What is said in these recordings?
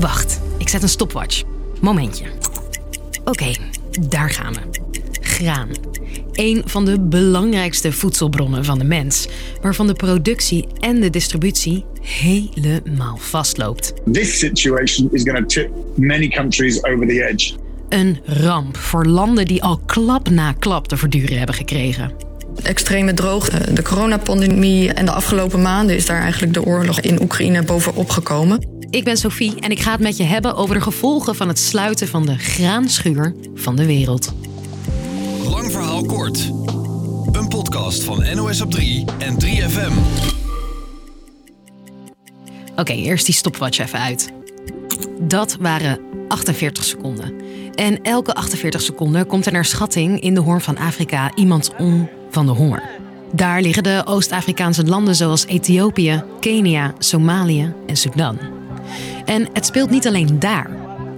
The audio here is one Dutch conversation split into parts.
Wacht, ik zet een stopwatch. Momentje. Oké, daar gaan we. Graan. Een van de belangrijkste voedselbronnen van de mens, waarvan de productie en de distributie helemaal vastloopt. This situation is going to tip many countries over the edge. Een ramp voor landen die al klap na klap te verduren hebben gekregen. Extreme droogte, de coronapandemie en de afgelopen maanden is daar eigenlijk de oorlog in Oekraïne bovenop gekomen. Ik ben Sophie en ik ga het met je hebben over de gevolgen van het sluiten van de graanschuur van de wereld. Lang verhaal kort. Een podcast van NOS op 3 en 3FM. Oké, eerst die stopwatch even uit. Dat waren 48 seconden. En elke 48 seconden komt er naar schatting in de Hoorn van Afrika iemand om van de honger. Daar liggen de Oost-Afrikaanse landen zoals Ethiopië, Kenia, Somalië en Sudan. En het speelt niet alleen daar.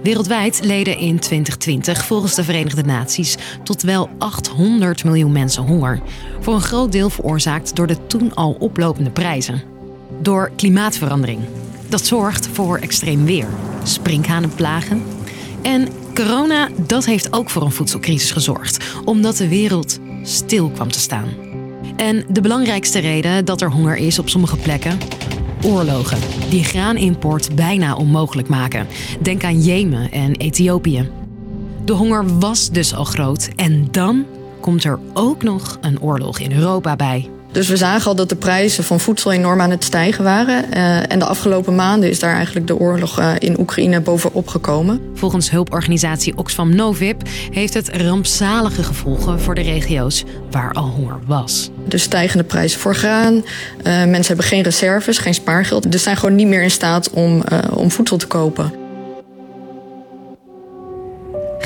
Wereldwijd leden in 2020 volgens de Verenigde Naties tot wel 800 miljoen mensen honger. Voor een groot deel veroorzaakt door de toen al oplopende prijzen. Door klimaatverandering. Dat zorgt voor extreem weer, sprinkhanenplagen. En corona, dat heeft ook voor een voedselcrisis gezorgd, omdat de wereld stil kwam te staan. En de belangrijkste reden dat er honger is op sommige plekken? Oorlogen die graanimport bijna onmogelijk maken. Denk aan Jemen en Ethiopië. De honger was dus al groot en dan komt er ook nog een oorlog in Europa bij. Dus we zagen al dat de prijzen van voedsel enorm aan het stijgen waren. Uh, en de afgelopen maanden is daar eigenlijk de oorlog uh, in Oekraïne bovenop gekomen. Volgens hulporganisatie Oxfam Novib heeft het rampzalige gevolgen voor de regio's waar al honger was. De stijgende prijzen voor graan. Uh, mensen hebben geen reserves, geen spaargeld. Dus zijn gewoon niet meer in staat om, om voedsel te kopen.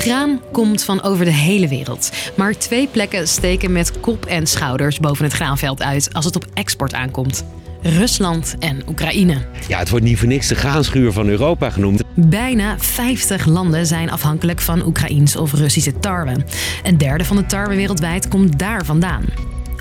Graan komt van over de hele wereld. Maar twee plekken steken met kop en schouders boven het graanveld uit als het op export aankomt. Rusland en Oekraïne. Ja, het wordt niet voor niks de graanschuur van Europa genoemd. Bijna 50 landen zijn afhankelijk van Oekraïns of Russische tarwe. Een derde van de tarwe wereldwijd komt daar vandaan.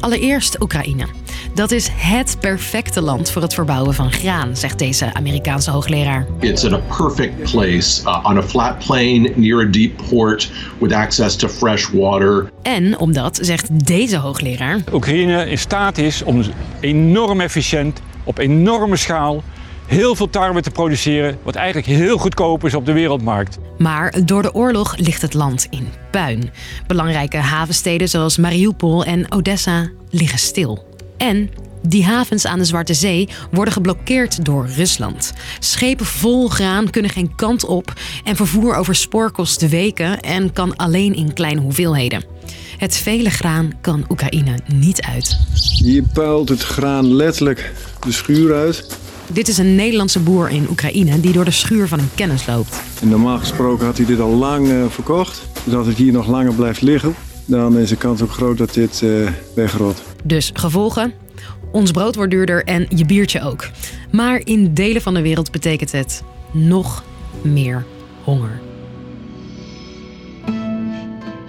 Allereerst Oekraïne. Dat is het perfecte land voor het verbouwen van graan, zegt deze Amerikaanse hoogleraar. It's in a perfect place uh, on a flat plain near a deep port with access to fresh water. En omdat, zegt deze hoogleraar, Oekraïne in staat is om enorm efficiënt op enorme schaal heel veel tarwe te produceren, wat eigenlijk heel goedkoop is op de wereldmarkt. Maar door de oorlog ligt het land in puin. Belangrijke havensteden zoals Mariupol en Odessa liggen stil. En die havens aan de Zwarte Zee worden geblokkeerd door Rusland. Schepen vol graan kunnen geen kant op en vervoer over spoor kost weken en kan alleen in kleine hoeveelheden. Het vele graan kan Oekraïne niet uit. Hier puilt het graan letterlijk de schuur uit. Dit is een Nederlandse boer in Oekraïne die door de schuur van een kennis loopt. En normaal gesproken had hij dit al lang uh, verkocht. Dus als het hier nog langer blijft liggen, dan is de kans ook groot dat dit uh, wegrot. Dus gevolgen? Ons brood wordt duurder en je biertje ook. Maar in delen van de wereld betekent het nog meer honger.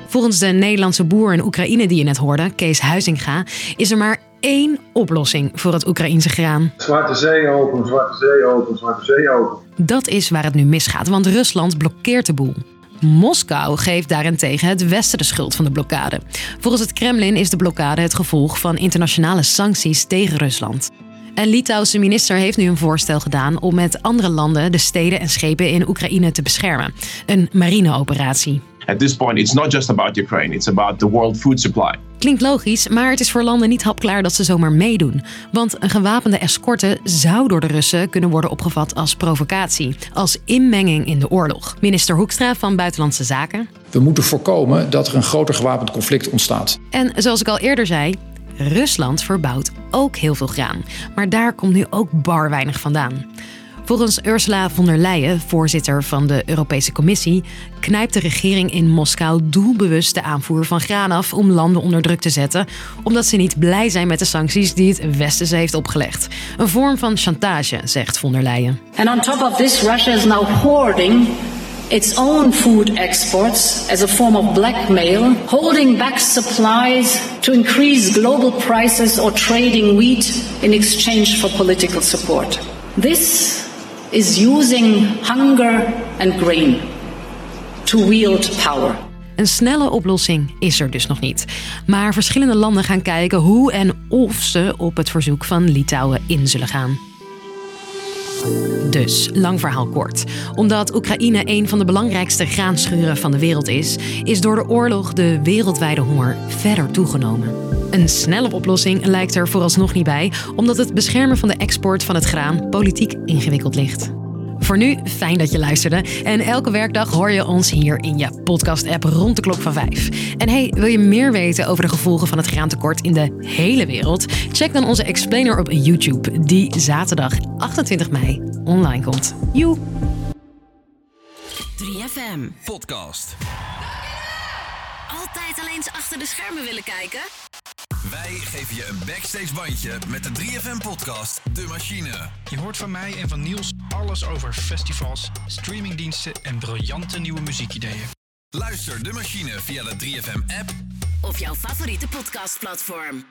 Volgens de Nederlandse boer in Oekraïne die je net hoorde, Kees Huizinga, is er maar één oplossing voor het Oekraïense graan. Zwarte Zee open, Zwarte Zee open, Zwarte Zee open. Dat is waar het nu misgaat, want Rusland blokkeert de boel. Moskou geeft daarentegen het Westen de schuld van de blokkade. Volgens het Kremlin is de blokkade het gevolg van internationale sancties tegen Rusland. Een Litouwse minister heeft nu een voorstel gedaan om met andere landen de steden en schepen in Oekraïne te beschermen. Een marineoperatie. At this point, it's not just about Ukraine, it's about the world food supply. Klinkt logisch, maar het is voor landen niet hapklaar dat ze zomaar meedoen. Want een gewapende escorte zou door de Russen kunnen worden opgevat als provocatie, als inmenging in de oorlog. Minister Hoekstra van Buitenlandse Zaken. We moeten voorkomen dat er een groter gewapend conflict ontstaat. En zoals ik al eerder zei, Rusland verbouwt ook heel veel graan. Maar daar komt nu ook bar weinig vandaan. Volgens Ursula von der Leyen, voorzitter van de Europese Commissie, knijpt de regering in Moskou doelbewust de aanvoer van graan af om landen onder druk te zetten, omdat ze niet blij zijn met de sancties die het Westen ze heeft opgelegd. Een vorm van chantage, zegt von der Leyen. And on top of this, Russia is now hoarding its own food exports as a form of blackmail, holding back supplies to increase global prices or trading wheat in exchange for political support. This is using hunger and grain to wield power. Een snelle oplossing is er dus nog niet. Maar verschillende landen gaan kijken hoe en of ze op het verzoek van Litouwen in zullen gaan. Dus, lang verhaal kort. Omdat Oekraïne een van de belangrijkste graanschuren van de wereld is, is door de oorlog de wereldwijde honger verder toegenomen. Een snelle oplossing lijkt er vooralsnog niet bij, omdat het beschermen van de export van het graan politiek ingewikkeld ligt. Voor nu, fijn dat je luisterde. En elke werkdag hoor je ons hier in je podcast-app rond de klok van 5. En hey, wil je meer weten over de gevolgen van het graantekort in de hele wereld? Check dan onze explainer op YouTube, die zaterdag 28 mei online komt. Joe! 3FM Podcast. Altijd alleen achter de schermen willen kijken? Wij geven je een backstage bandje met de 3FM podcast De Machine. Je hoort van mij en van Niels alles over festivals, streamingdiensten en briljante nieuwe muziekideeën. Luister De Machine via de 3FM app Of jouw favoriete podcastplatform.